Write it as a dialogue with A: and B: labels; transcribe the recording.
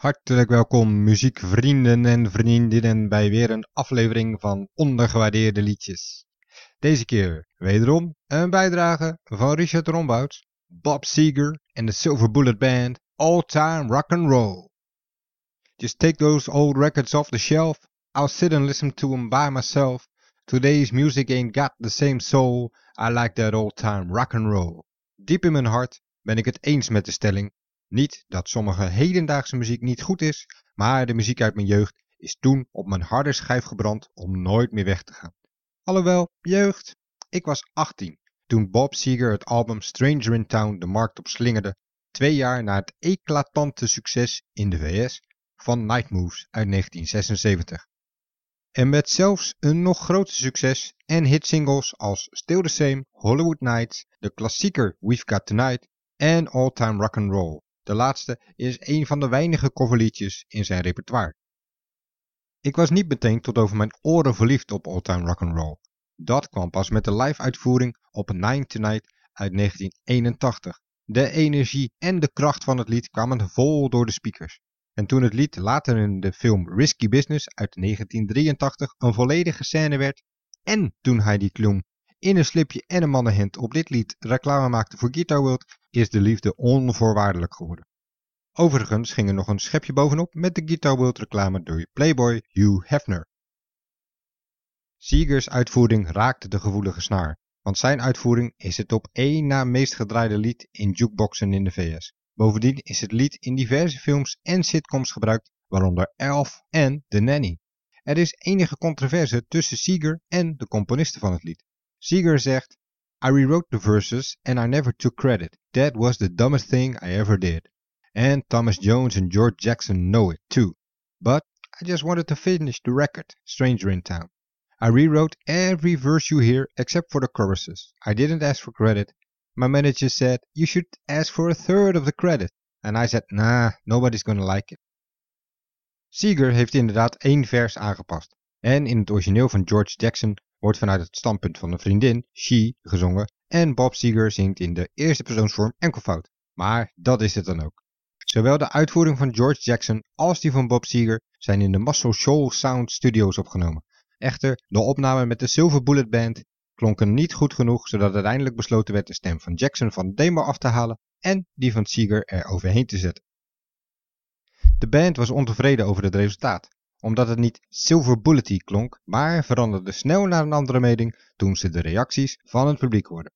A: Hartelijk welkom muziekvrienden en vriendinnen bij weer een aflevering van Ondergewaardeerde Liedjes. Deze keer wederom een bijdrage van Richard Rombouts, Bob Seger en de Silver Bullet Band All Time Rock and Roll. Just take those old records off the shelf, I'll sit and listen to 'em by myself. Today's music ain't got the same soul, I like that old time rock and roll. Diep in mijn hart ben ik het eens met de stelling niet dat sommige hedendaagse muziek niet goed is, maar de muziek uit mijn jeugd is toen op mijn harde schijf gebrand om nooit meer weg te gaan. Alhoewel, jeugd, ik was 18 toen Bob Seger het album Stranger in Town de markt op slingerde, twee jaar na het eclatante succes in de VS van Night Moves uit 1976. En met zelfs een nog groter succes en hitsingles als Still the Same, Hollywood Nights, de klassieker We've Got Tonight en All Time Rock and Roll. De laatste is een van de weinige coverliedjes in zijn repertoire. Ik was niet meteen tot over mijn oren verliefd op All Time Rock and Roll. Dat kwam pas met de live uitvoering op Nine Tonight uit 1981. De energie en de kracht van het lied kwamen vol door de speakers. En toen het lied later in de film Risky Business uit 1983 een volledige scène werd, en toen Heidi Klum in een slipje en een mannenhand op dit lied reclame maakte voor Guitar World, is de liefde onvoorwaardelijk geworden. Overigens ging er nog een schepje bovenop met de Guitar World reclame door Playboy Hugh Hefner. Seegers uitvoering raakte de gevoelige snaar, want zijn uitvoering is het op één na meest gedraaide lied in jukeboxen in de VS. Bovendien is het lied in diverse films en sitcoms gebruikt, waaronder Elf en The Nanny. Er is enige controverse tussen Seeger en de componisten van het lied. Seeger zegt, I rewrote the verses and I never took credit. That was the dumbest thing I ever did. And Thomas Jones and George Jackson know it too. But I just wanted to finish the record, Stranger in Town. I rewrote every verse you hear except for the choruses. I didn't ask for credit. My manager said, you should ask for a third of the credit. And I said, nah, nobody's gonna like it. Seeger heeft inderdaad één vers aangepast. En in het origineel van George Jackson wordt vanuit het standpunt van een vriendin, she, gezongen. En Bob Seger zingt in de eerste persoonsvorm enkelvoud. Maar dat is het dan ook. Zowel de uitvoering van George Jackson als die van Bob Seger zijn in de Muscle Shoals Sound Studios opgenomen. Echter, de opname met de Silver Bullet Band klonken niet goed genoeg, zodat uiteindelijk besloten werd de stem van Jackson van de demo af te halen en die van Seeger er overheen te zetten. De band was ontevreden over het resultaat, omdat het niet Silver Bullety klonk, maar veranderde snel naar een andere mening toen ze de reacties van het publiek hoorden.